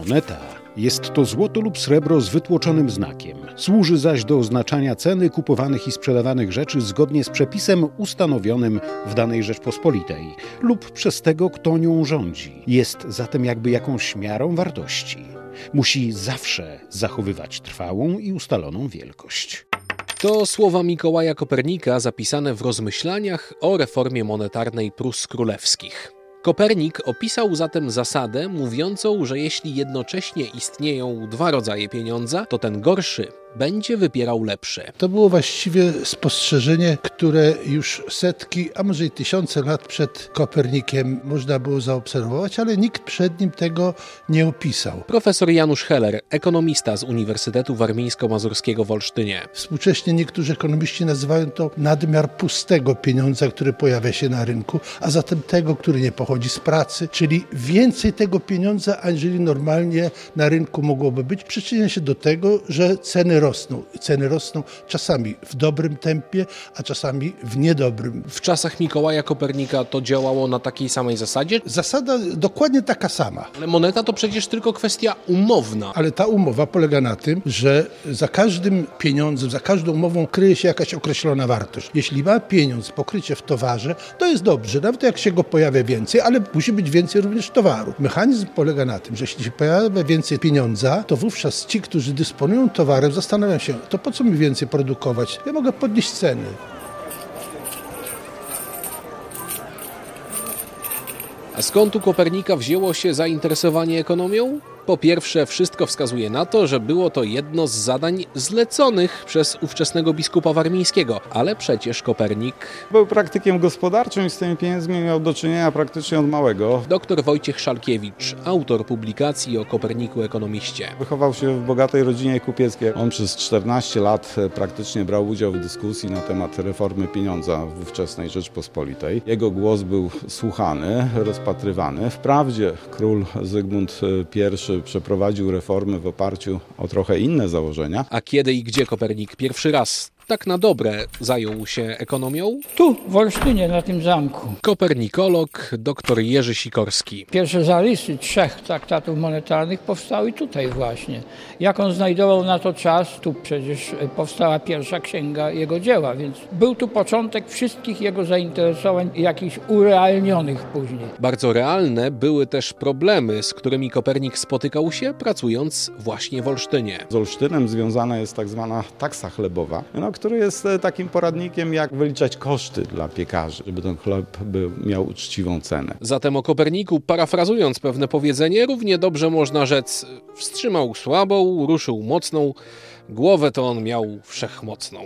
Moneta jest to złoto lub srebro z wytłoczonym znakiem. Służy zaś do oznaczania ceny kupowanych i sprzedawanych rzeczy zgodnie z przepisem ustanowionym w danej Rzeczpospolitej lub przez tego, kto nią rządzi. Jest zatem jakby jakąś miarą wartości. Musi zawsze zachowywać trwałą i ustaloną wielkość. To słowa Mikołaja Kopernika zapisane w rozmyślaniach o reformie monetarnej Prus Królewskich. Kopernik opisał zatem zasadę mówiącą, że jeśli jednocześnie istnieją dwa rodzaje pieniądza, to ten gorszy będzie wypierał lepsze. To było właściwie spostrzeżenie, które już setki, a może i tysiące lat przed Kopernikiem można było zaobserwować, ale nikt przed nim tego nie opisał. Profesor Janusz Heller, ekonomista z Uniwersytetu Warmińsko-Mazurskiego w Olsztynie. Współcześnie niektórzy ekonomiści nazywają to nadmiar pustego pieniądza, który pojawia się na rynku, a zatem tego, który nie pochodzi z pracy, czyli więcej tego pieniądza, aniżeli normalnie na rynku mogłoby być, przyczynia się do tego, że ceny rosną. Ceny rosną czasami w dobrym tempie, a czasami w niedobrym. W czasach Mikołaja Kopernika to działało na takiej samej zasadzie? Zasada dokładnie taka sama. Ale moneta to przecież tylko kwestia umowna. Ale ta umowa polega na tym, że za każdym pieniądzem, za każdą umową kryje się jakaś określona wartość. Jeśli ma pieniądz pokrycie w towarze, to jest dobrze, nawet jak się go pojawia więcej, ale musi być więcej również towaru. Mechanizm polega na tym, że jeśli się pojawia więcej pieniądza, to wówczas ci, którzy dysponują towarem, zastanawiają się, to po co mi więcej produkować? Ja mogę podnieść ceny. A skąd u Kopernika wzięło się zainteresowanie ekonomią? Po pierwsze, wszystko wskazuje na to, że było to jedno z zadań zleconych przez ówczesnego biskupa warmińskiego, ale przecież Kopernik. Był praktykiem gospodarczym i z tymi pieniędzmi miał do czynienia praktycznie od małego. Dr Wojciech Szalkiewicz, autor publikacji o Koperniku ekonomiście. Wychował się w bogatej rodzinie kupieckiej. On przez 14 lat praktycznie brał udział w dyskusji na temat reformy pieniądza w ówczesnej Rzeczpospolitej. Jego głos był słuchany, rozpatrywany. Wprawdzie król Zygmunt I przeprowadził reformy w oparciu o trochę inne założenia. A kiedy i gdzie Kopernik pierwszy raz tak na dobre zajął się ekonomią? Tu, w Olsztynie, na tym zamku. Kopernikolog dr Jerzy Sikorski. Pierwsze zarysy trzech traktatów monetarnych powstały tutaj właśnie. Jak on znajdował na to czas, tu przecież powstała pierwsza księga jego dzieła, więc był tu początek wszystkich jego zainteresowań, jakichś urealnionych później. Bardzo realne były też problemy, z którymi Kopernik spotykał się, pracując właśnie w Olsztynie. Z Olsztynem związana jest tak zwana taksa chlebowa, no, który jest takim poradnikiem, jak wyliczać koszty dla piekarzy, żeby ten chleb był, miał uczciwą cenę. Zatem o Koperniku, parafrazując pewne powiedzenie, równie dobrze można rzec wstrzymał słabą, ruszył mocną, głowę to on miał wszechmocną.